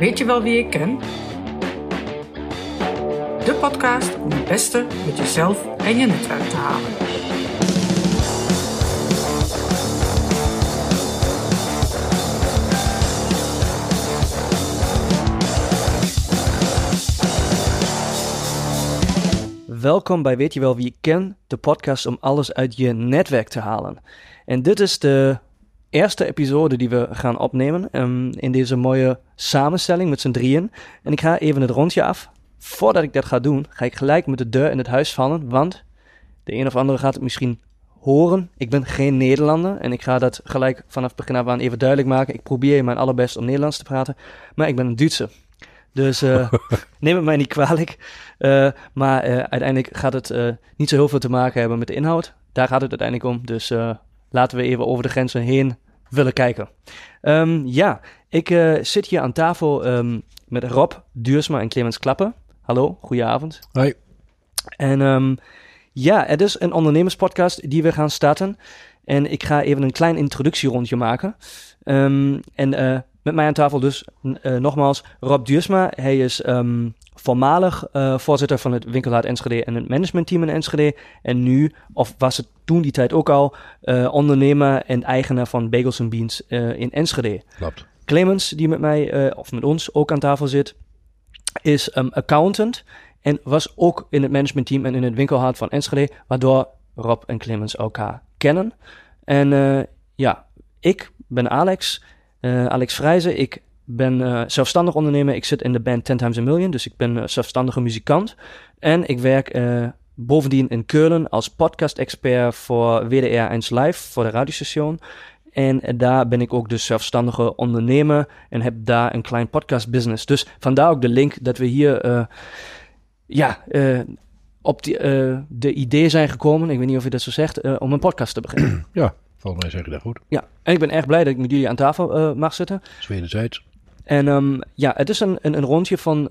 Weet je wel wie ik ken? De podcast om het beste met jezelf en je netwerk te halen. Welkom bij Weet je wel wie ik ken, de podcast om alles uit je netwerk te halen. En dit is de eerste episode die we gaan opnemen um, in deze mooie samenstelling met z'n drieën. En ik ga even het rondje af. Voordat ik dat ga doen, ga ik gelijk met de deur in het huis vallen, want de een of andere gaat het misschien horen. Ik ben geen Nederlander en ik ga dat gelijk vanaf begin af aan even duidelijk maken. Ik probeer mijn allerbest om Nederlands te praten, maar ik ben een Duitser. Dus uh, neem het mij niet kwalijk. Uh, maar uh, uiteindelijk gaat het niet zo heel veel te maken hebben met de inhoud. Daar gaat het uiteindelijk om. Dus laten we even over de grenzen heen willen kijken. Um, ja, ik zit hier aan tafel um, met Rob Duursma en Clemens Klappen. Hallo, goedenavond. Hoi. En um, ja, het is een ondernemerspodcast die we gaan starten. En ik ga even een klein introductierondje maken. en met mij aan tafel dus uh, nogmaals Rob Duursma. Hij is voormalig voorzitter van het Winkelhaard Enschede en het managementteam in Enschede. En nu, of was het toen die tijd ook al, uh, ondernemer en eigenaar van Bagels Beans in Enschede. Klopt. Clemens, die met mij, of met ons ook aan tafel zit, is um, accountant. En was ook in het managementteam en in het winkelhart van Enschede, waardoor Rob en Clemens elkaar kennen. En ja, ik ben Alex. Alex Vrijzen, ik ben uh, zelfstandig ondernemer. Ik zit in de band Ten Times a Million, dus ik ben uh, zelfstandige muzikant. En ik werk bovendien in Keulen als podcast-expert voor WDR 1 Live, voor de radiostation. En daar ben ik ook dus zelfstandige ondernemer en heb daar een klein podcast-business. Dus vandaar ook de link dat we hier ja, op die, de idee zijn gekomen, ik weet niet of je dat zo zegt, om een podcast te beginnen. Ja, Volgens mij zeg je dat goed. Ja, en ik ben erg blij dat ik met jullie aan tafel mag zitten. Wederzijds. En um, ja, het is een, een, een rondje van,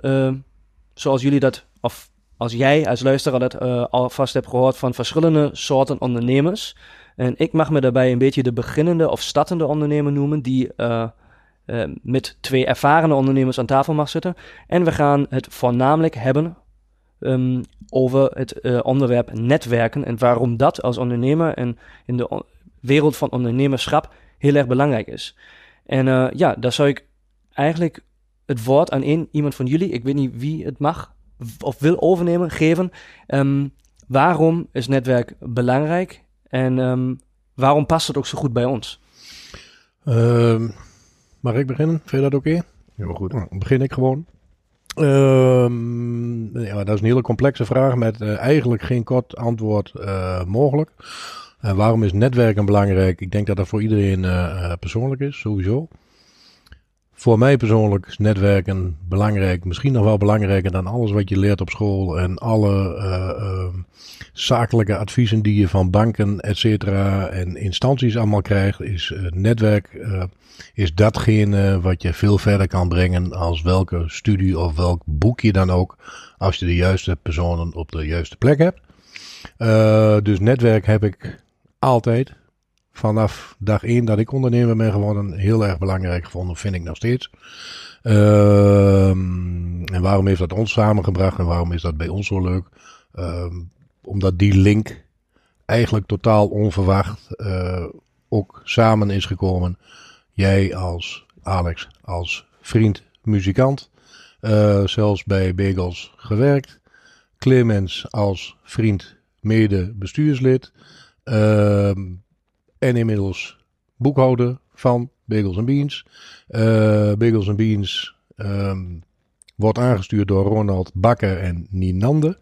zoals jullie dat, of als jij als luisteraar dat uh, alvast hebt gehoord, van verschillende soorten ondernemers. En ik mag me daarbij een beetje de beginnende of startende ondernemer noemen, die met twee ervarene ondernemers aan tafel mag zitten. En we gaan het voornamelijk hebben um, over het onderwerp netwerken en waarom dat als ondernemer en in de wereld van ondernemerschap heel erg belangrijk is. En ja, daar zou ik eigenlijk het woord aan één iemand van jullie, ik weet niet wie het mag of wil overnemen, geven. Um, waarom is netwerk belangrijk en um, waarom past het ook zo goed bij ons? Uh, mag ik beginnen? Vind je dat oké? Okay? Heel goed. Nou, begin ik gewoon. Ja, dat is een hele complexe vraag met uh, eigenlijk geen kort antwoord uh, mogelijk. En waarom is netwerken belangrijk? Ik denk dat dat voor iedereen uh, persoonlijk is, sowieso. Voor mij persoonlijk is netwerken belangrijk, misschien nog wel belangrijker dan alles wat je leert op school en alle uh, uh, zakelijke adviezen die je van banken, et cetera, en instanties allemaal krijgt, is uh, netwerk uh, is datgene wat je veel verder kan brengen als welke studie of welk boek je dan ook, als je de juiste personen op de juiste plek hebt. Dus netwerk heb ik altijd vanaf dag één dat ik ondernemer ben geworden heel erg belangrijk gevonden, vind ik nog steeds. Uh, en waarom heeft dat ons samengebracht en waarom is dat bij ons zo leuk? Uh, omdat die link eigenlijk totaal onverwacht uh, ook samen is gekomen. Jij als Alex, als vriend, muzikant, uh, zelfs bij Bagels gewerkt. Clemens als vriend, mede bestuurslid. Uh, en inmiddels boekhouder van Bagels Beans. Uh, Bagels Beans um, wordt aangestuurd door Ronald Bakker en Ninande.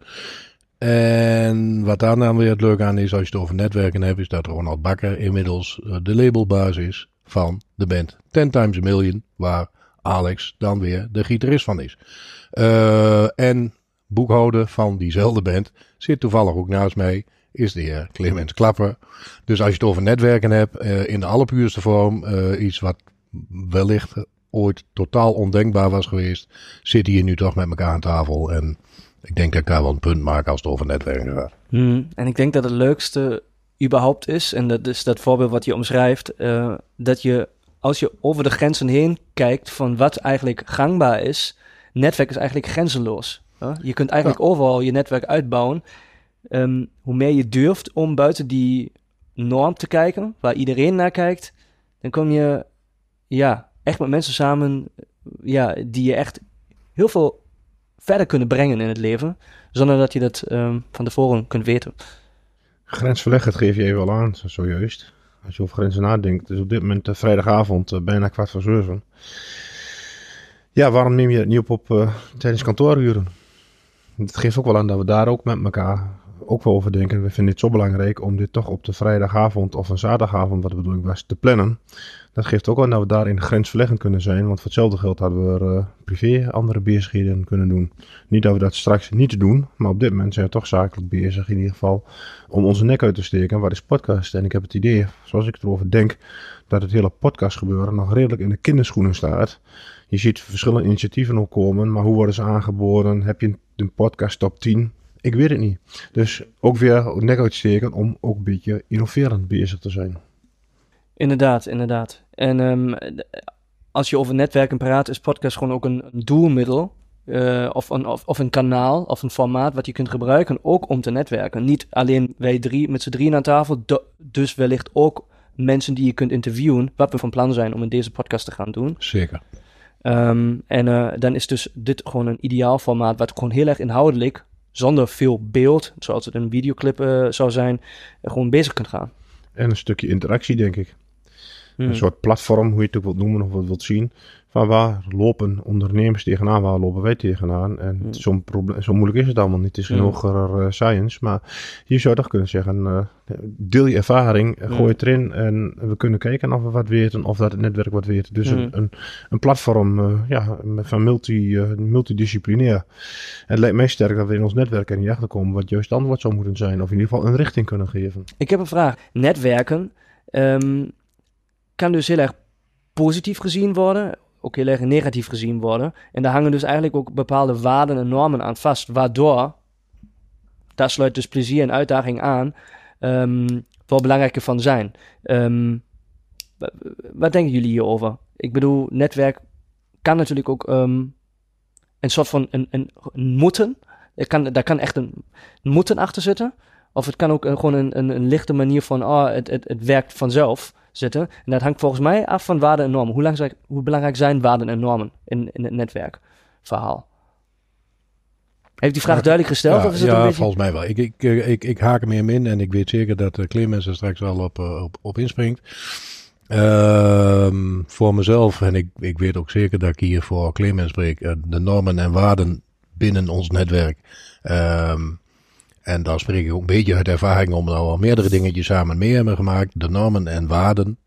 En wat daar dan weer het leuke aan is, als je het over netwerken hebt, is dat Ronald Bakker inmiddels uh, de labelbaas is van de band Ten Times a Million, waar Alex dan weer de gitarist van is. Uh, en boekhouder van diezelfde band zit toevallig ook naast mij is de heer Clemens Klapper. Dus als je het over netwerken hebt, uh, in de allerpuurste vorm, uh, iets wat wellicht ooit totaal ondenkbaar was geweest, zitten hier nu toch met elkaar aan tafel. En ik denk dat ik daar wel een punt maak als het over netwerken gaat. Hmm, en ik denk dat het leukste überhaupt is, en dat is dat voorbeeld wat je omschrijft, uh, dat je als je over de grenzen heen kijkt van wat eigenlijk gangbaar is, netwerk is eigenlijk grenzeloos. hè. Je kunt eigenlijk overal je netwerk uitbouwen. Ehm, hoe meer je durft om buiten die norm te kijken, waar iedereen naar kijkt, dan kom je ja, echt met mensen samen ja, die je echt heel veel verder kunnen brengen in het leven, zonder dat je dat ehm, van tevoren kunt weten. Grensverleggen, dat geef je even al aan, zo- zojuist. Als je over grenzen nadenkt. Dus op dit moment eh, vrijdagavond, eh, bijna kwart voor zeven. Ja, waarom neem je het niet op, op eh, tijdens kantooruren? Het geeft ook wel aan dat we daar ook met elkaar ook wel over denken. We vinden het zo belangrijk om dit toch op de vrijdagavond of een zaterdagavond, wat de bedoeling was, te plannen. Dat geeft ook aan dat we daarin grensverleggend kunnen zijn. Want voor hetzelfde geld hadden we eh, privé andere bezigheden kunnen doen. Niet dat we dat straks niet doen, maar op dit moment zijn we toch zakelijk bezig in ieder geval om onze nek uit te steken. Waar is podcast? En ik heb het idee, zoals ik erover denk, dat het hele podcastgebeuren nog redelijk in de kinderschoenen staat. Je ziet verschillende initiatieven ook komen, maar hoe worden ze aangeboden? Heb je een podcast top 10? Ik weet het niet. Dus ook weer nek uitsteken om ook een beetje innoverend bezig te zijn. Inderdaad, inderdaad. En ehm, als je over netwerken praat, is podcast gewoon ook een, doelmiddel. eh, of, een, of, of een kanaal of een formaat wat je kunt gebruiken, ook om te netwerken. Niet alleen wij drie met z'n drieën aan tafel, du- dus wellicht ook mensen die je kunt interviewen, wat we van plan zijn om in deze podcast te gaan doen. Zeker. Ehm, en eh, dan is dus dit gewoon een ideaal formaat, wat gewoon heel erg inhoudelijk, zonder veel beeld, zoals het een videoclip eh, zou zijn, gewoon bezig kunt gaan. En een stukje interactie, denk ik. Hmm. Een soort platform, hoe je het ook wilt noemen of wat wilt zien. Van waar lopen ondernemers tegenaan, waar lopen wij tegenaan. En Hmm. probleem, zo moeilijk is het allemaal niet. Het is geen Hmm. hogere eh, science. Maar je zou toch kunnen zeggen, eh, deel je ervaring, eh, gooi Hmm. het erin. En we kunnen kijken of we wat weten, of dat het netwerk wat weet. Dus een, een, een platform ja, van multi, multidisciplinair. Het lijkt mij sterk dat we in ons netwerk er niet achter komen wat juist het antwoord zou moeten zijn. Of in ieder geval een richting kunnen geven. Ik heb een vraag. Netwerken ehm, kan dus heel erg positief gezien worden, ook heel erg negatief gezien worden. En daar hangen dus eigenlijk ook bepaalde waarden en normen aan vast, waardoor, daar sluit dus plezier en uitdaging aan, ehm wel belangrijker van zijn. Wa- wat denken jullie hierover? Ik bedoel, netwerk kan natuurlijk ook ehm, een soort van een, een, moeten. Kan, daar kan echt een moeten achter zitten. Of het kan ook een- gewoon een, een, een lichte manier van, oh, het, het, het werkt vanzelf zitten. En dat hangt volgens mij af van waarden en normen. Hoe, lang, hoe belangrijk zijn waarden en normen in, in het netwerkverhaal? Heeft die vraag Ja, duidelijk gesteld? ja, of is het ja een beetje... volgens mij wel. Ik, ik, eh, ik, ik haak meer in en ik weet zeker dat uh, Clemens er straks wel op, eh, op, op inspringt. Ehm, voor mezelf, en ik, ik weet ook zeker dat ik hier voor Clemens spreek, eh, de normen en waarden binnen ons netwerk. Ehm, en daar spreek ik ook een beetje uit ervaring, omdat we al meerdere dingetjes samen mee hebben gemaakt. De normen en waarden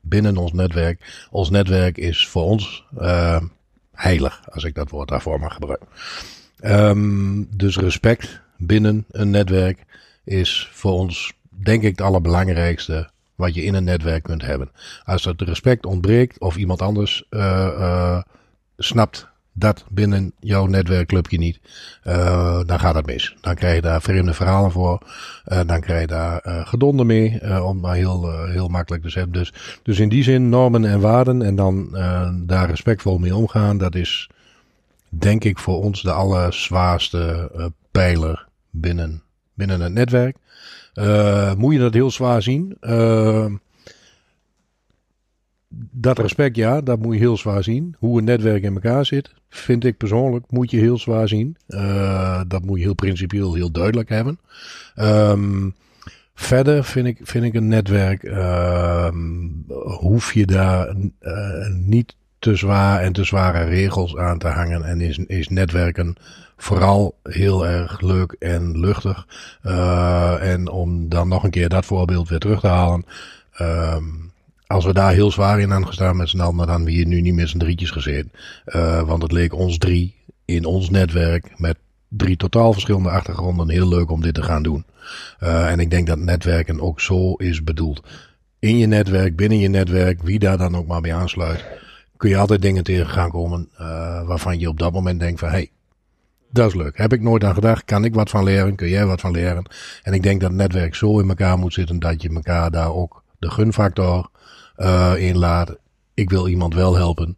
binnen ons netwerk. Ons netwerk is voor ons eh, heilig, als ik dat woord daarvoor mag gebruiken. Ehm, dus respect binnen een netwerk is voor ons, denk ik, het allerbelangrijkste wat je in een netwerk kunt hebben. Als dat respect ontbreekt of iemand anders eh, eh, snapt dat binnen jouw netwerkclubje niet, eh, dan gaat het mis. Dan krijg je daar vreemde verhalen voor. Eh, dan krijg je daar eh gedonde mee, om maar heel, heel makkelijk te zeggen. Dus, dus in die zin normen en waarden en dan daar respectvol mee omgaan, dat is denk ik voor ons de allerzwaarste pijler binnen, binnen het netwerk. Uh, moet je dat heel zwaar zien? Dat respect, ja, dat moet je heel zwaar zien. Hoe een netwerk in elkaar zit, vind ik persoonlijk, moet je heel zwaar zien. Uh, dat moet je heel principieel, heel duidelijk hebben. Um, verder vind ik, vind ik een netwerk, uh, hoef je daar uh, niet te zwaar en te zware regels aan te hangen. En is, is netwerken vooral heel erg leuk en luchtig. Uh, en om dan nog een keer dat voorbeeld weer terug te halen. Um, als we daar heel zwaar in aan gestaan met z'n allen, dan hadden we hier nu niet met z'n drietjes gezeten. Uh, want het leek ons drie in ons netwerk met drie totaal verschillende achtergronden heel leuk om dit te gaan doen. Uh, en ik denk dat netwerken ook zo is bedoeld. In je netwerk, binnen je netwerk, wie daar dan ook maar bij aansluit, kun je altijd dingen tegen gaan komen uh, waarvan je op dat moment denkt van, hey, dat is leuk. Heb ik nooit aan gedacht. Kan ik wat van leren? Kun jij wat van leren? En ik denk dat het netwerk zo in elkaar moet zitten dat je elkaar daar ook de gunfactor uh, in laat. ik wil iemand wel helpen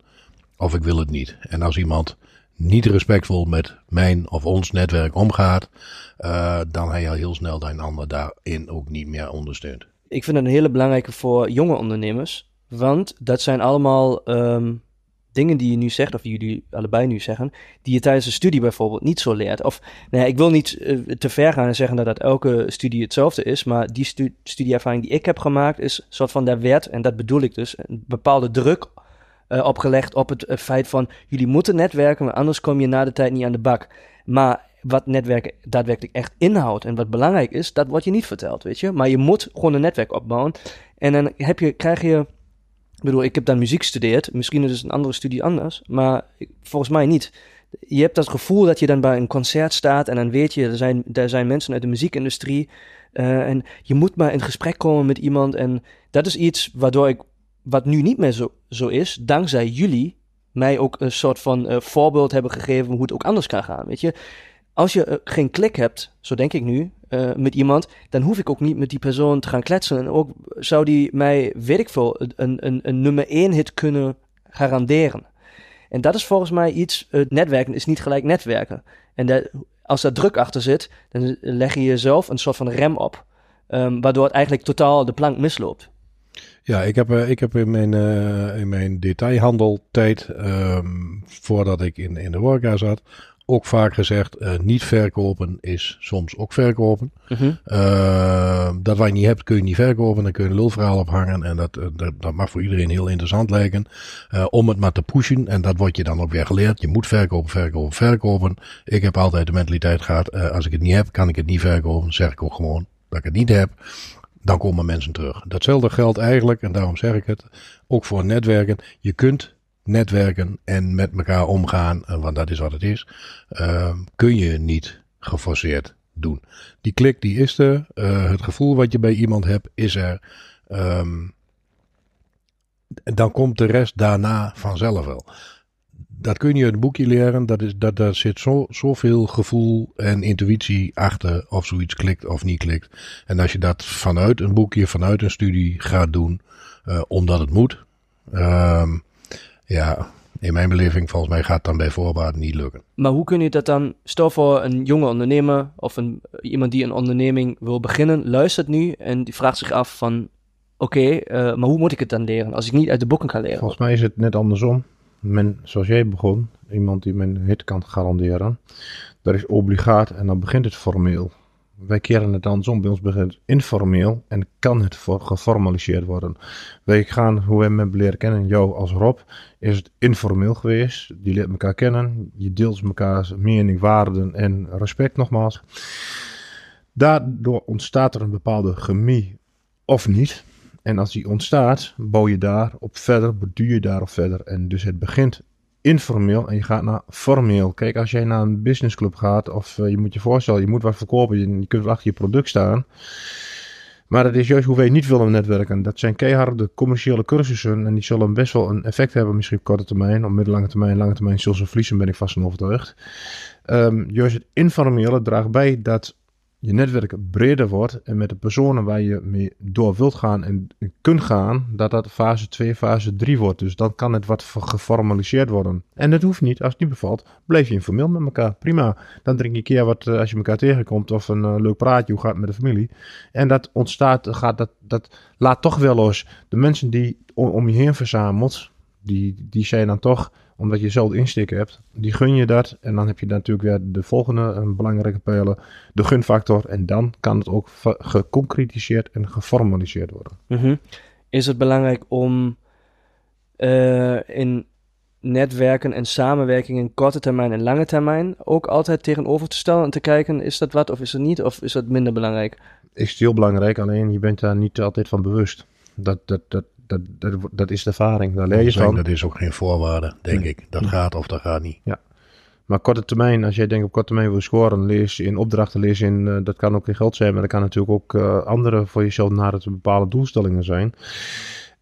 of ik wil het niet. En als iemand niet respectvol met mijn of ons netwerk omgaat, uh, dan hij al heel snel een ander daarin ook niet meer ondersteunt. Ik vind het een hele belangrijke voor jonge ondernemers, want dat zijn allemaal um, dingen die je nu zegt, of die jullie allebei nu zeggen, die je tijdens de studie bijvoorbeeld niet zo leert. Of nou ja, ik wil niet uh, te ver gaan en zeggen dat dat elke studie hetzelfde is, maar die stu studieervaring die ik heb gemaakt is een soort van daar werd, en dat bedoel ik dus, een bepaalde druk uh, opgelegd op het uh, feit van jullie moeten netwerken, maar anders kom je na de tijd niet aan de bak. Maar wat netwerken daadwerkelijk echt inhoudt en wat belangrijk is, dat wordt je niet verteld, weet je. Maar je moet gewoon een netwerk opbouwen. En dan heb je, krijg je ik bedoel, ik heb dan muziek gestudeerd. Misschien is het een andere studie anders, maar volgens mij niet. Je hebt dat gevoel dat je dan bij een concert staat en dan weet je, er zijn, er zijn mensen uit de muziekindustrie. Uh, en je moet maar in gesprek komen met iemand. En dat is iets waardoor ik, wat nu niet meer zo, zo is, dankzij jullie, mij ook een soort van uh, voorbeeld hebben gegeven hoe het ook anders kan gaan. Weet je, als je uh, geen klik hebt, zo denk ik nu, uh, met iemand, dan hoef ik ook niet met die persoon te gaan kletsen. En ook zou die mij, weet ik veel, een, een, een nummer 1 hit kunnen garanderen. En dat is volgens mij iets, het netwerken is niet gelijk netwerken. En dat, als daar druk achter zit, dan leg je jezelf een soort van rem op. Um, waardoor het eigenlijk totaal de plank misloopt. Ja, ik heb, uh, ik heb in mijn, uh, in mijn detailhandeltijd, um, voordat ik in, in de worka zat, ook vaak gezegd, uh, niet verkopen is soms ook verkopen. -huh. uh, dat wat je niet hebt, kun je niet verkopen. Dan kun je een lulverhaal ophangen. En dat, uh, dat, dat, mag voor iedereen heel interessant lijken. om het maar te pushen. En dat wordt je dan ook weer geleerd. Je moet verkopen, verkopen, verkopen. Ik heb altijd de mentaliteit gehad, als ik het niet heb, kan ik het niet verkopen. Zeg ik ook gewoon dat ik het niet heb. Dan komen mensen terug. Datzelfde geldt eigenlijk, en daarom zeg ik het, ook voor netwerken. Je kunt netwerken en met elkaar omgaan, want dat is wat het is, uh, kun je niet geforceerd doen. Die klik die is er, uh, het gevoel wat je bij iemand hebt is er. Um, dan komt de rest daarna vanzelf wel. Dat kun je uit een boekje leren. Dat is, dat, daar zit zo, zoveel gevoel en intuïtie achter of zoiets klikt of niet klikt. En als je dat vanuit een boekje, vanuit een studie gaat doen, omdat het moet. Um, ja, in mijn beleving, volgens mij gaat het dan bij voorbaat niet lukken. Maar hoe kun je dat dan, stel voor een jonge ondernemer of een, iemand die een onderneming wil beginnen, luistert nu en die vraagt zich af van, oké, okay, uh, maar hoe moet ik het dan leren als ik niet uit de boeken kan leren? Volgens mij is het net andersom. Men, zoals jij begon, iemand die mijn hit kan garanderen, dat is obligaat en dan begint het formeel. Wij keren het andersom. Bij ons begint informeel en kan het voor geformaliseerd worden. Wij gaan, hoe we hem leren kennen, jou als Rob, is het informeel geweest. Die leert elkaar kennen. Je deelt elkaars mening, waarden en respect nogmaals. Daardoor ontstaat er een bepaalde chemie of niet. En als die ontstaat, bouw je daarop verder, beduur je daarop verder. En dus het begint informeel en je gaat naar formeel. Kijk, als jij naar een businessclub gaat of uh, je moet je voorstellen, je moet wat verkopen, je, kunt achter je product staan. Maar dat is juist hoe wij niet willen netwerken. Dat zijn keiharde commerciële cursussen en die zullen best wel een effect hebben, misschien op korte termijn, op middellange termijn, lange termijn zullen ze verliezen, ben ik vast van overtuigd. Um, juist het informele draagt bij dat je netwerk breder wordt en met de personen waar je mee door wilt gaan en kunt gaan, dat dat fase 2, fase 3 wordt. Dus dan kan het wat geformaliseerd worden. En dat hoeft niet, als het niet bevalt, blijf je informeel met elkaar. Prima. Dan drink je een keer wat als je elkaar tegenkomt of een uh, leuk praatje, hoe gaat het met de familie. En dat ontstaat, gaat dat, dat laat toch wel los. De mensen die om, om je heen verzamelt, die, die zijn dan toch omdat je zelf insteek hebt, die gun je dat. En dan heb je natuurlijk weer de volgende belangrijke pijler, de gunfactor. En dan kan het ook geconcretiseerd en geformaliseerd worden. Mm -hmm. Is het belangrijk om uh, in netwerken en samenwerking in korte termijn en lange termijn ook altijd tegenover te stellen en te kijken, is dat wat of is het niet? Of is dat minder belangrijk? Is heel belangrijk, alleen je bent daar niet altijd van bewust. Dat, dat, dat, dat, dat, dat is de ervaring. Daar leer je van. Dat is ook geen voorwaarde, denk nee. ik. Dat nee. gaat of dat gaat niet. Ja. Maar korte termijn, als jij denkt op korte termijn wil scoren, lees je in opdrachten, lees je in, uh, dat kan ook in geld zijn, maar dat kan natuurlijk ook uh, andere voor jezelf naar het bepaalde doelstellingen zijn.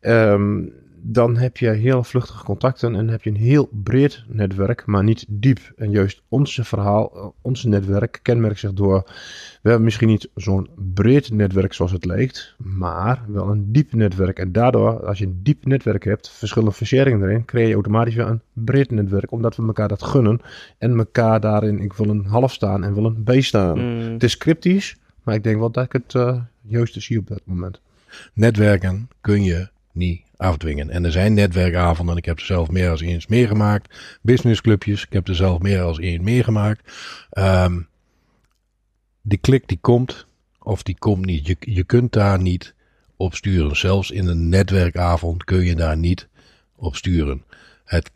Um, dan heb je heel vluchtige contacten en heb je een heel breed netwerk, maar niet diep. En juist onze verhaal, uh, ons netwerk kenmerkt zich door, we hebben misschien niet zo'n breed netwerk zoals het lijkt, maar wel een diep netwerk. En daardoor, als je een diep netwerk hebt, verschillende verseringen erin, creëer je automatisch weer een breed netwerk, omdat we elkaar dat gunnen en elkaar daarin, ik wil een half staan en wil een B staan. Mm. Het is cryptisch, maar ik denk wel dat ik het uh, juiste zie op dat moment. Netwerken kun je niet afdwingen. En er zijn netwerkavonden, ik heb er zelf meer als eens meegemaakt. Businessclubjes, ik heb er zelf meer als één meegemaakt. Um, die klik die komt, of die komt niet. Je, je kunt daar niet op sturen. Zelfs in een netwerkavond kun je daar niet op sturen. Het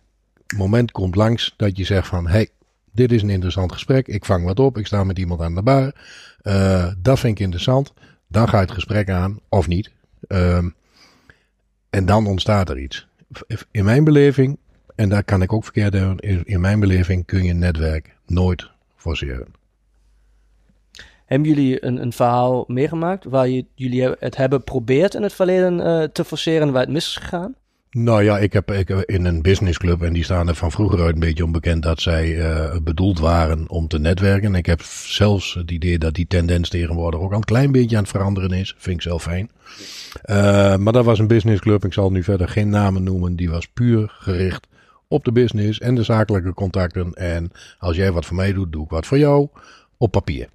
moment komt langs dat je zegt van, hey, dit is een interessant gesprek. Ik vang wat op, ik sta met iemand aan de bar. Uh, dat vind ik interessant. Dan ga je het gesprek aan, of niet. Um, en dan ontstaat er iets. In mijn beleving, en daar kan ik ook verkeerd doen, in mijn beleving kun je een netwerk nooit forceren. Hebben jullie een, een verhaal meegemaakt waar jullie het hebben geprobeerd in het verleden uh, te forceren waar het mis is gegaan? Nou ja, ik heb, ik in een businessclub en die staan er van vroeger uit een beetje onbekend dat zij uh, bedoeld waren om te netwerken. Ik heb zelfs het idee dat die tendens tegenwoordig ook al een klein beetje aan het veranderen is. Vind ik zelf fijn. Uh, maar dat was een businessclub. Ik zal nu verder geen namen noemen. Die was puur gericht op de business en de zakelijke contacten. En als jij wat voor mij doet, doe ik wat voor jou op papier.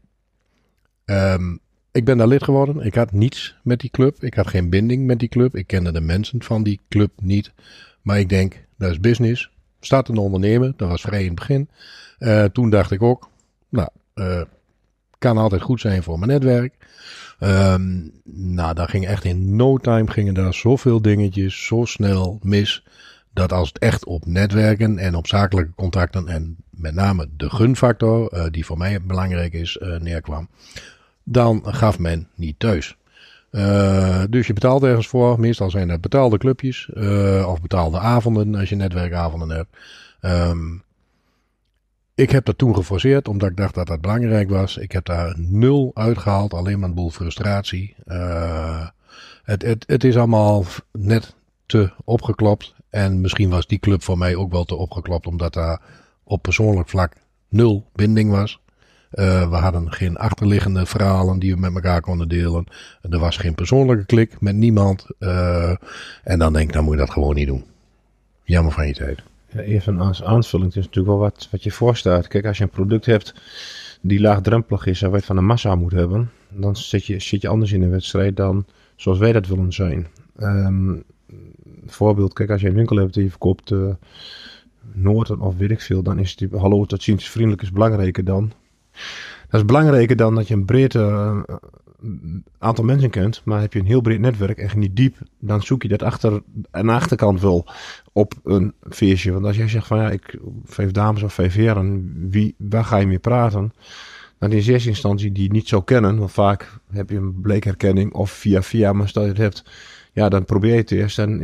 Um, ik ben daar lid geworden. Ik had niets met die club. Ik had geen binding met die club. Ik kende de mensen van die club niet. Maar ik denk, dat is business. Staat een ondernemer. Dat was vrij in het begin. Uh, toen dacht ik ook, nou, uh, kan altijd goed zijn voor mijn netwerk. Um, nou, daar ging echt in no time gingen daar zoveel dingetjes zo snel mis. Dat als het echt op netwerken en op zakelijke contacten en met name de gunfactor, uh, die voor mij belangrijk is, neerkwam dan gaf men niet thuis. Uh, dus je betaalt ergens voor. Meestal zijn het betaalde clubjes uh, of betaalde avonden als je netwerkavonden hebt. Um, ik heb dat toen geforceerd omdat ik dacht dat dat belangrijk was. Ik heb daar nul uitgehaald, alleen maar een boel frustratie. Uh, het, het, het is allemaal net te opgeklopt. En misschien was die club voor mij ook wel te opgeklopt omdat daar op persoonlijk vlak nul binding was. Uh, we hadden geen achterliggende verhalen die we met elkaar konden delen. Er was geen persoonlijke klik met niemand. Uh, en dan denk ik, dan moet je dat gewoon niet doen. Jammer van je tijd. Even als aanvulling, het is natuurlijk wel wat, wat je voorstaat. Kijk, als je een product hebt die laagdrempelig is en wat van de massa moet hebben, dan zit je, zit je anders in de wedstrijd dan zoals wij dat willen zijn. Um, voorbeeld, kijk, als je een winkel hebt die je verkoopt uh, Noorden of weet ik veel, dan is die hallo, dat vriendelijk is belangrijker dan dat is belangrijker dan dat je een breed uh, aantal mensen kent. Maar heb je een heel breed netwerk en niet diep, dan zoek je dat achter de achterkant wel op een feestje. Want als jij zegt van ja, ik vijf dames of vijf heren, wie, waar ga je mee praten? Dan in eerste instantie die niet zou kennen, want vaak heb je een bleekherkenning of via via, maar stel je het hebt ja, dan probeer je het eerst en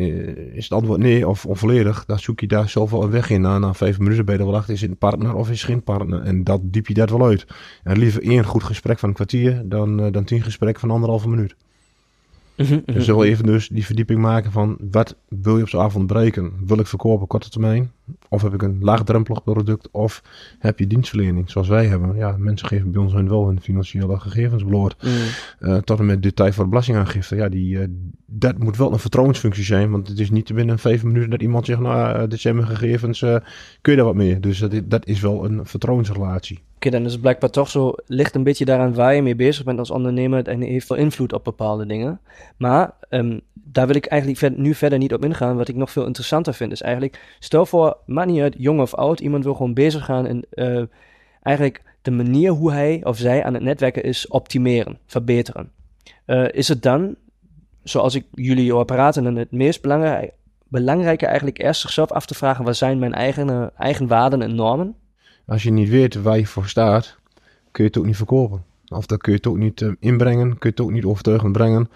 is het antwoord nee of onvolledig. Dan zoek je daar zoveel een weg in. Na, na vijf minuten ben je er wel achter, is het een partner of is het geen partner? En dat diep je dat wel uit. En liever één goed gesprek van een kwartier dan, uh, dan tien gesprekken van anderhalve minuut. Dus wel even dus die verdieping maken van wat wil je op zo'n avond bereiken? Wil ik verkopen op korte termijn? Of heb ik een laagdrempelig product? Of heb je dienstverlening zoals wij hebben? Ja, mensen geven bij ons hun wel hun financiële gegevens bloot. Mm. Uh, tot en met detail voor de belastingaangifte. Ja, die, uh, dat moet wel een vertrouwensfunctie zijn. Want het is niet binnen vijf minuten dat iemand zegt, nou, uh, dit zijn mijn gegevens, kun je daar wat mee? Dus dat, dat is wel een vertrouwensrelatie. Oké, okay, dan is blijkbaar toch zo, ligt een beetje daaraan waar je mee bezig bent als ondernemer en heeft veel invloed op bepaalde dingen. Maar um, daar wil ik eigenlijk nu verder niet op ingaan. Wat ik nog veel interessanter vind is eigenlijk, stel voor, maakt niet uit, jong of oud, iemand wil gewoon bezig gaan en uh, eigenlijk de manier hoe hij of zij aan het netwerken is optimeren, verbeteren. Uh, is het dan, zoals ik jullie hoor praten, dan het meest belangrijk, belangrijke eigenlijk eerst zichzelf af te vragen, wat zijn mijn eigen, eigen waarden en normen? Als je niet weet waar je voor staat, kun je het ook niet verkopen. Of dan kun je het ook niet uh, inbrengen, kun je het ook niet overtuigend brengen.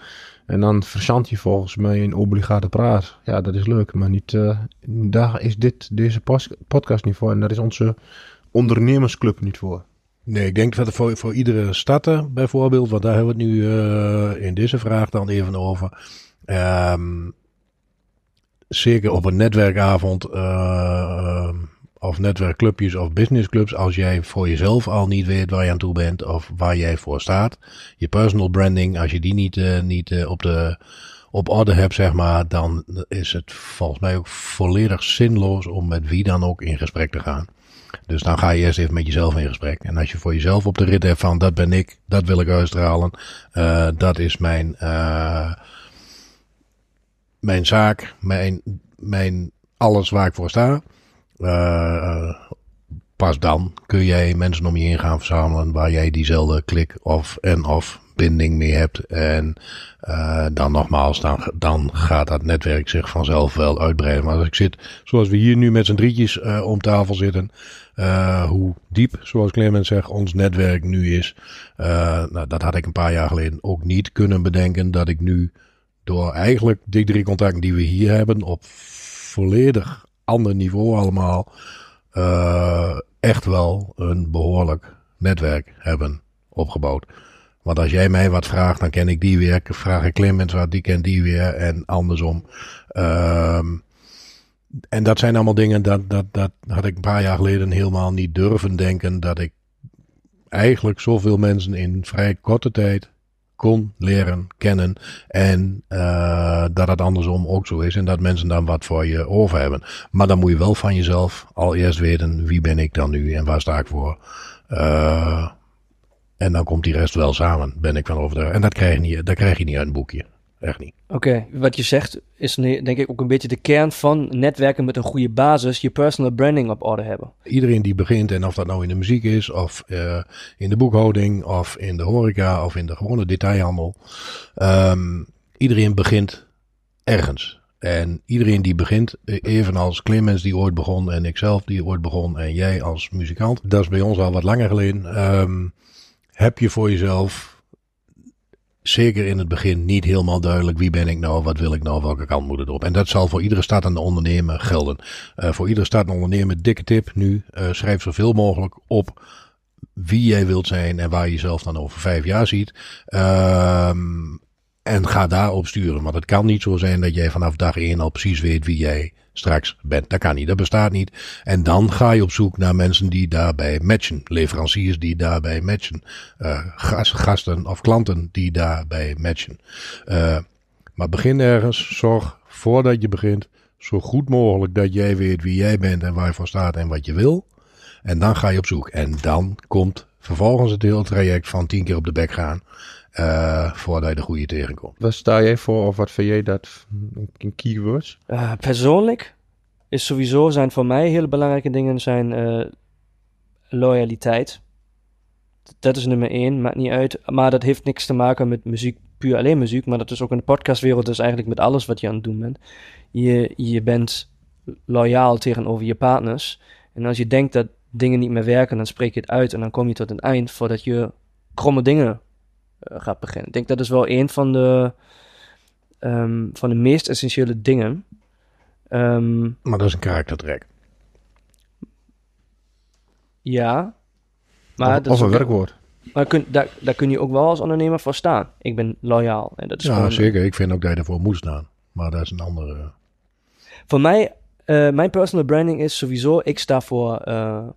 En dan verzand je volgens mij een obligate praat. Ja, dat is leuk, maar niet, uh, daar is dit, deze podcast niet voor. En daar is onze ondernemersclub niet voor. Nee, ik denk dat voor, voor iedere starter bijvoorbeeld, want daar hebben we het nu uh, in deze vraag dan even over. Um, zeker op een netwerkavond of netwerkclubjes of businessclubs, als jij voor jezelf al niet weet waar je aan toe bent of waar jij voor staat, je personal branding, als je die niet, uh, niet uh, op, de, op orde hebt, zeg maar, dan is het volgens mij ook volledig zinloos om met wie dan ook in gesprek te gaan. Dus dan ga je eerst even met jezelf in gesprek. En als je voor jezelf op de rit hebt van dat ben ik, dat wil ik uitstralen, uh, dat is mijn, mijn zaak, mijn, mijn alles waar ik voor sta. Uh, pas dan kun jij mensen om je heen gaan verzamelen waar jij diezelfde klik of en of binding mee hebt. En uh, dan nogmaals, dan, dan gaat dat netwerk zich vanzelf wel uitbreiden. Maar als ik zit, zoals we hier nu met z'n drietjes om tafel zitten, hoe diep, zoals Clement zegt, ons netwerk nu is. nou, dat had ik een paar jaar geleden ook niet kunnen bedenken. Dat ik nu door eigenlijk die drie contacten die we hier hebben, op volledig ander niveau allemaal, echt wel een behoorlijk netwerk hebben opgebouwd. Want als jij mij wat vraagt, dan ken ik die weer. Vraag ik Clemens wat, die kent die weer. En andersom. Um, en dat zijn allemaal dingen, dat, dat, dat had ik een paar jaar geleden helemaal niet durven denken. Dat ik eigenlijk zoveel mensen in vrij korte tijd kon leren kennen. En uh, dat het andersom ook zo is. En dat mensen dan wat voor je over hebben. Maar dan moet je wel van jezelf al eerst weten, wie ben ik dan nu en waar sta ik voor. Uh, en dan komt die rest wel samen, ben ik van overtuigd. En dat krijg je niet, dat krijg je niet uit een boekje. Echt niet. Oké, okay. wat je zegt is denk ik ook een beetje de kern van netwerken met een goede basis, je personal branding op orde hebben. Iedereen die begint, en of dat nou in de muziek is, of uh, in de boekhouding, of in de horeca, of in de gewone detailhandel. Um, iedereen begint ergens. En iedereen die begint, evenals Clemens die ooit begon, en ikzelf die ooit begon, en jij als muzikant, dat is bij ons al wat langer geleden. Um, heb je voor jezelf, zeker in het begin, niet helemaal duidelijk wie ben ik nou, wat wil ik nou, welke kant moet het op. En dat zal voor iedere startende ondernemer gelden. Uh, voor iedere startende ondernemer, dikke tip nu, uh, schrijf zoveel mogelijk op wie jij wilt zijn en waar je jezelf dan over vijf jaar ziet. Uh, en ga daarop sturen. Want het kan niet zo zijn dat jij vanaf dag één al precies weet wie jij straks bent. Dat kan niet, dat bestaat niet. En dan ga je op zoek naar mensen die daarbij matchen. Leveranciers die daarbij matchen. Uh, gasten of klanten die daarbij matchen. Uh, maar begin ergens. Zorg voordat je begint zo goed mogelijk dat jij weet wie jij bent en waar je voor staat en wat je wil. En dan ga je op zoek. En dan komt vervolgens het hele traject van tien keer op de bek gaan. Uh, voordat je de goede tegenkomt. Wat sta jij voor of wat vind jij dat in keywords? Uh, persoonlijk is sowieso zijn voor mij hele belangrijke dingen zijn uh, loyaliteit. Dat is nummer één, maakt niet uit. Maar dat heeft niks te maken met muziek, puur alleen muziek. Maar dat is ook in de podcastwereld, dus eigenlijk met alles wat je aan het doen bent. Je, je bent loyaal tegenover je partners. En als je denkt dat dingen niet meer werken, dan spreek je het uit en dan kom je tot een eind voordat je kromme dingen gaat beginnen. Ik denk dat is wel een van de, um, van de meest essentiële dingen. Um, maar dat is een karaktertrek. Ja. Maar of, is een werkwoord. Maar kun, daar, daar kun je ook wel als ondernemer voor staan. Ik ben loyaal. En dat is ja, zeker. Ik vind ook dat je ervoor moet staan. Maar dat is een andere... Voor mij, uh, mijn personal branding is sowieso... Ik sta voor uh,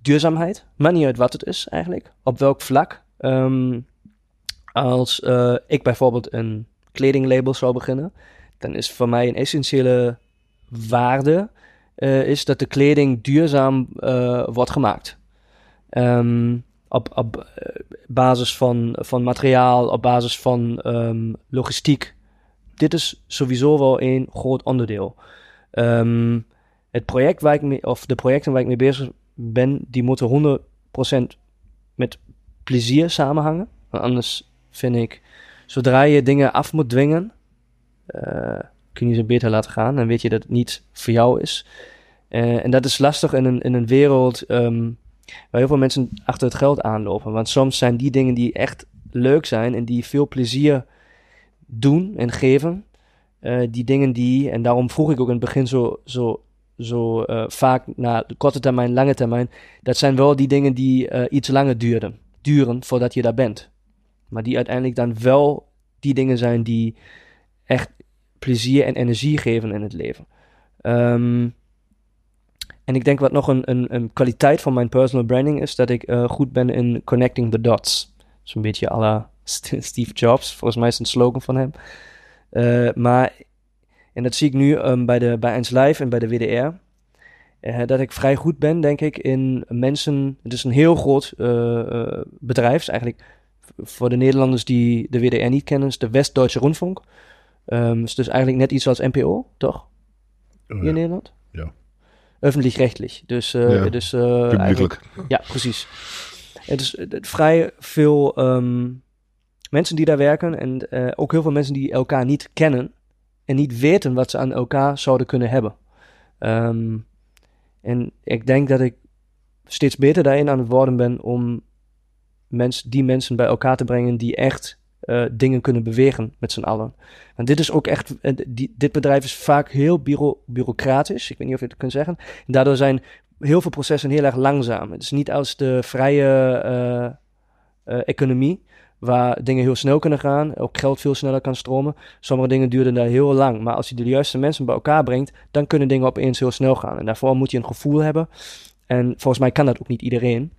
duurzaamheid. Maar niet uit wat het is eigenlijk. Op welk vlak. Um, als uh, ik bijvoorbeeld een kledinglabel zou beginnen, dan is voor mij een essentiële waarde uh, is dat de kleding duurzaam uh, wordt gemaakt. Um, op, op basis van, van materiaal, op basis van um, logistiek. Dit is sowieso wel een groot onderdeel. Um, het project waar ik of de projecten waar ik mee bezig ben, die moeten 100% met plezier samenhangen. Anders vind ik. Zodra je dingen af moet dwingen, uh, kun je ze beter laten gaan. Dan weet je dat het niet voor jou is. Uh, en dat is lastig in een, in een wereld um, waar heel veel mensen achter het geld aanlopen. Want soms zijn die dingen die echt leuk zijn en die veel plezier doen en geven, uh, die dingen die, en daarom vroeg ik ook in het begin zo, zo, zo uh, vaak naar de korte termijn, lange termijn, dat zijn wel die dingen die iets langer duren, duren voordat je daar bent. Maar die uiteindelijk dan wel die dingen zijn die echt plezier en energie geven in het leven. Ehm, en ik denk wat nog een, een, een kwaliteit van mijn personal branding is, dat ik eh, goed ben in connecting the dots. Zo'n beetje à la Steve Jobs, volgens mij is een slogan van hem. Uh, maar, en dat zie ik nu um, bij, de, bij 1 Live en bij de WDR. Uh, dat ik vrij goed ben, denk ik, in mensen. Het is een heel groot bedrijf. Eigenlijk voor de Nederlanders die de WDR niet kennen, is de West-Duitse Rundfunk. Um, is dus eigenlijk net iets als NPO, toch? Hier in Nederland? Ja. Öffentlich-rechtlich. Dus, ja. dus publiekelijk. Ja, precies. Het is vrij veel um, mensen die daar werken en uh, ook heel veel mensen die elkaar niet kennen en niet weten wat ze aan elkaar zouden kunnen hebben. Um, en ik denk dat ik steeds beter daarin aan het worden ben om mens, die mensen bij elkaar te brengen die echt uh, dingen kunnen bewegen met z'n allen. En dit is ook echt, die, dit bedrijf is vaak heel bureau, bureaucratisch. Ik weet niet of je het kunt zeggen. En daardoor zijn heel veel processen heel erg langzaam. Het is niet als de vrije uh, economie, waar dingen heel snel kunnen gaan, ook geld veel sneller kan stromen. Sommige dingen duurden daar heel lang, maar als je de juiste mensen bij elkaar brengt, dan kunnen dingen opeens heel snel gaan. En daarvoor moet je een gevoel hebben. En volgens mij kan dat ook niet iedereen.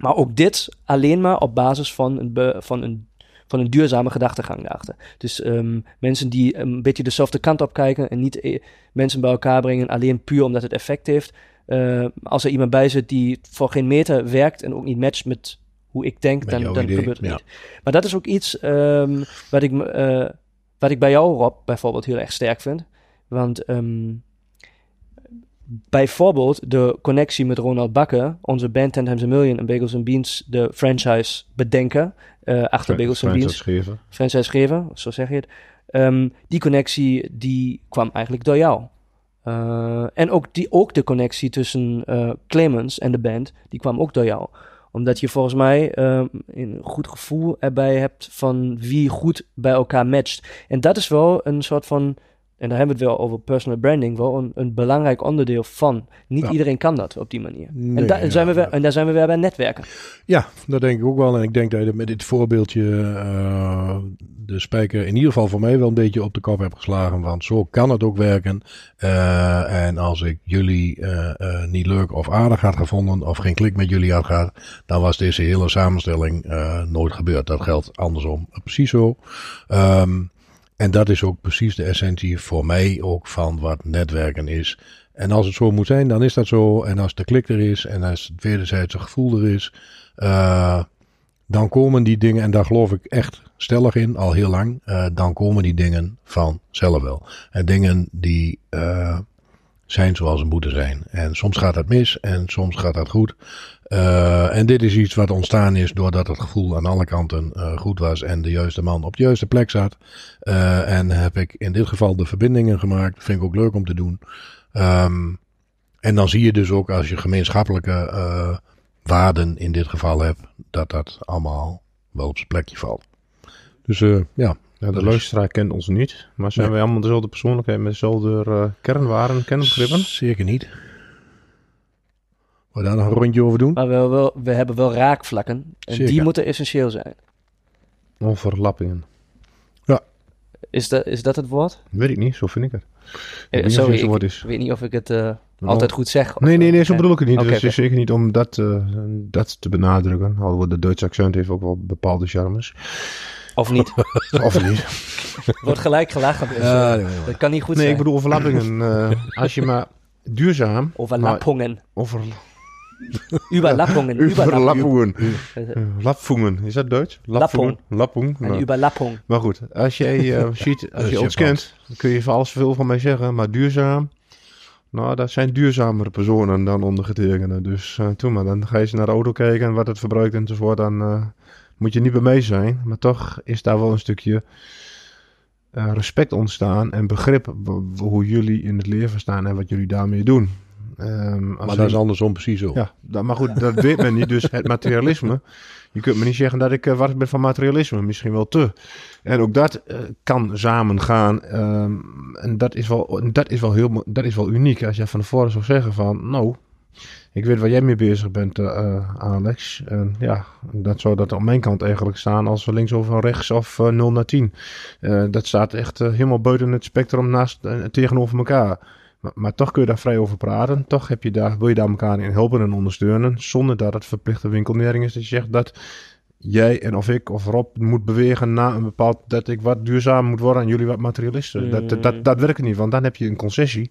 Maar ook dit alleen maar op basis van een, van een, van een duurzame gedachtegang daarachter. Dus um, mensen die een beetje dezelfde kant op kijken en niet e mensen bij elkaar brengen alleen puur omdat het effect heeft. Uh, als er iemand bij zit die voor geen meter werkt en ook niet matcht met hoe ik denk, dan, dan gebeurt het ja. niet. Maar dat is ook iets um, wat, ik, uh, wat ik bij jou, Rob, bijvoorbeeld heel erg sterk vind. Want um, bijvoorbeeld de connectie met Ronald Bakker, onze band Ten Times a Million en Bagels and Beans, de franchise bedenken uh, achter Bagels and Beans. Geven. Franchise geven, zo zeg je het. Um, die connectie die kwam eigenlijk door jou. Uh, en ook, die, ook de connectie tussen uh, Clemens en de band, die kwam ook door jou omdat je volgens mij um, een goed gevoel erbij hebt van wie goed bij elkaar matcht. En dat is wel een soort van, en daar hebben we het wel over personal branding, wel een, een belangrijk onderdeel van. Niet Ja. iedereen kan dat op die manier. Nee, en, da- ja, zijn we weer, ja. en daar zijn we weer bij netwerken. Ja, dat denk ik ook wel. En ik denk dat je met dit voorbeeldje eh, de spijker in ieder geval voor mij wel een beetje op de kop hebt geslagen. Want zo kan het ook werken. Eh, en als ik jullie eh, niet leuk of aardig had gevonden of geen klik met jullie had gehad, dan was deze hele samenstelling nooit gebeurd. Dat geldt andersom precies zo. Ehm, en dat is ook precies de essentie voor mij ook van wat netwerken is. En als het zo moet zijn, dan is dat zo. En als de klik er is en als het wederzijdse gevoel er is, uh, dan komen die dingen, en daar geloof ik echt stellig in, al heel lang, uh, dan komen die dingen vanzelf wel. En dingen die uh, zijn zoals ze moeten zijn. En soms gaat dat mis en soms gaat dat goed. Uh, en dit is iets wat ontstaan is doordat het gevoel aan alle kanten uh, goed was en de juiste man op de juiste plek zat. Uh, en heb ik in dit geval de verbindingen gemaakt. Vind ik ook leuk om te doen. Um, en dan zie je dus ook als je gemeenschappelijke waarden in dit geval hebt, dat dat allemaal wel op zijn plekje valt. Dus ja. Ja, de luisteraar kent ons niet, maar zijn Nee. wij allemaal dezelfde persoonlijkheid met dezelfde uh, kernwaarden, kernbegrippen? Zeker niet. Je daar nog een rondje over doen? Maar we, wel, we hebben wel raakvlakken. En Zeker. die moeten essentieel zijn. Onverlappingen. Is, dat is dat het woord? Weet ik niet, zo vind ik het. Eh, sorry, ik woord is. weet niet of ik het uh, altijd goed zeg. Nee, nee, nee, zo Eh, bedoel ik het niet. oké, dus oké. het is zeker niet om dat, uh, dat te benadrukken. Alhoewel de Duitse accent heeft ook wel bepaalde charmes. Of niet. of niet. Wordt gelijk gelachen. Dus, Ja, uh, nee, nee. dat kan niet goed Nee, zijn. ik bedoel overlappingen. uh, als je maar duurzaam... Overlappungen. Over... Überlappungen. Überlappungen. Lapfungen. Is dat Duits? Lappung. Lappung. Een Nou. überlappung. Maar goed, als jij uh, ziet, als je ons kent, kun je van alles veel van mij zeggen. Maar duurzaam, nou, dat zijn duurzamere personen dan ondergetekende. Dus uh, toen maar, dan ga je eens naar de auto kijken en wat het verbruikt enzovoort. Dan uh, moet je niet bij mij zijn. Maar toch is daar wel een stukje uh, respect ontstaan en begrip hoe jullie in het leven staan en wat jullie daarmee doen. Um, Maar dat is andersom precies zo. ja, dat, maar goed, dat weet men niet. Dus het materialisme. Je kunt me niet zeggen dat ik uh, wat ben van materialisme. Misschien wel te. En ook dat uh, kan samen gaan. Um, en dat is, wel, dat, is wel heel, dat is wel uniek. Als je van tevoren zou zeggen van... Nou, ik weet waar jij mee bezig bent, uh, Alex. En ja, dat zou dat op mijn kant eigenlijk staan als we links of rechts of uh, 0 naar 10. Uh, dat staat echt helemaal buiten het spectrum naast, tegenover elkaar. Maar, maar, toch kun je daar vrij over praten. Toch heb je daar, wil je daar elkaar in helpen en ondersteunen. Zonder dat het verplichte winkelnering is. Dat je zegt dat jij en of ik of Rob moet bewegen naar een bepaald... dat ik wat duurzaam moet worden en jullie wat materialisten. Dat, dat, dat, dat werkt niet, want dan heb je een concessie.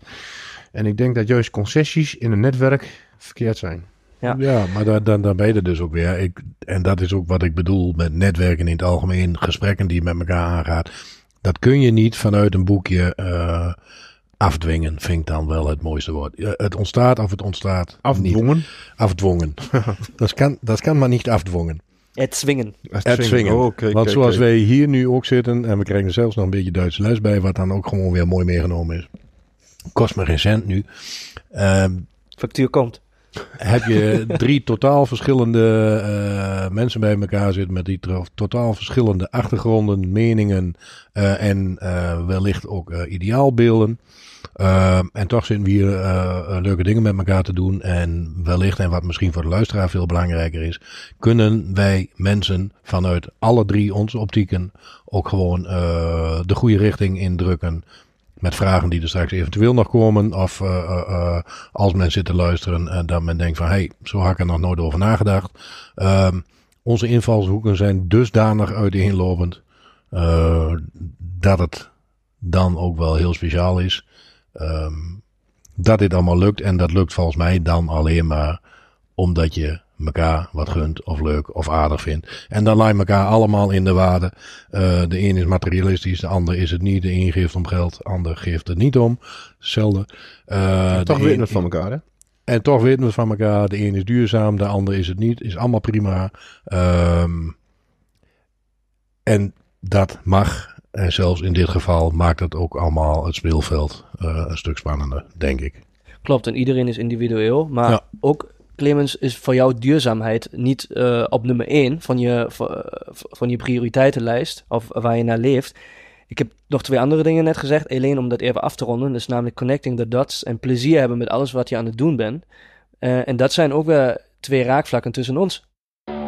En ik denk dat juist concessies in een netwerk verkeerd zijn. Ja, ja maar dan, dan, dan ben je er dus ook weer. Ik, en dat is ook wat ik bedoel met netwerken in het algemeen, gesprekken die je met elkaar aangaat. Dat kun je niet vanuit een boekje uh, afdwingen, vind ik dan wel het mooiste woord. Het ontstaat of het ontstaat Afdwongen? Niet. Afdwongen. dat, kan, dat kan maar niet afdwongen. Het zwingen. Het zwingen. Oh, okay, Want zoals wij hier nu ook zitten, en we krijgen zelfs nog een beetje Duitse les bij, wat dan ook gewoon weer mooi meegenomen is. Kost me geen cent nu. Um, Factuur komt. Heb je drie totaal verschillende uh, mensen bij elkaar zitten met die totaal verschillende achtergronden, meningen uh, en uh, wellicht ook ideaalbeelden. Uh, en toch zitten we hier leuke dingen met elkaar te doen. En wellicht, en wat misschien voor de luisteraar veel belangrijker is, kunnen wij mensen vanuit alle drie onze optieken ook gewoon de goede richting indrukken. Met vragen die er straks eventueel nog komen. Of uh, als men zit te luisteren en dat men denkt van hé, hey, zo had ik er nog nooit over nagedacht. Ehm, onze invalshoeken zijn dusdanig uiteenlopend dat het dan ook wel heel speciaal is. Um, dat dit allemaal lukt. En dat lukt volgens mij dan alleen maar omdat je elkaar wat gunt of leuk of aardig vindt. En dan laat je elkaar allemaal in de waarde. Uh, de een is materialistisch, de ander is het niet. De een geeft om geld, de ander geeft het niet om. Hetzelfde. Uh, toch weten we het van elkaar, hè? En toch weten we het van elkaar. De een is duurzaam, de ander is het niet. Is allemaal prima. Um, en dat mag. En zelfs in dit geval maakt het ook allemaal het speelveld uh, een stuk spannender, denk ik. Klopt, en iedereen is individueel. Maar ja. ook Clemens, is voor jou duurzaamheid niet uh, op nummer 1 van je, van je prioriteitenlijst of waar je naar leeft. Ik heb nog twee andere dingen net gezegd, alleen om dat even af te ronden. Dus namelijk connecting the dots en plezier hebben met alles wat je aan het doen bent. Uh, en dat zijn ook weer twee raakvlakken tussen ons.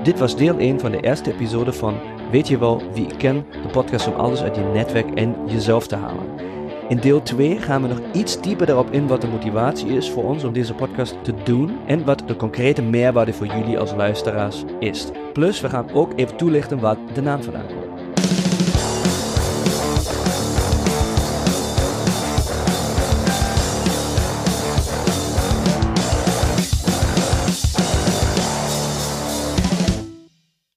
Dit was deel 1 van de eerste episode van Weet je wel wie ik ken? De podcast om alles uit je netwerk en jezelf te halen. In deel 2 gaan we nog iets dieper erop in wat de motivatie is voor ons om deze podcast te doen en wat de concrete meerwaarde voor jullie als luisteraars is. Plus, we gaan ook even toelichten waar de naam vandaan komt.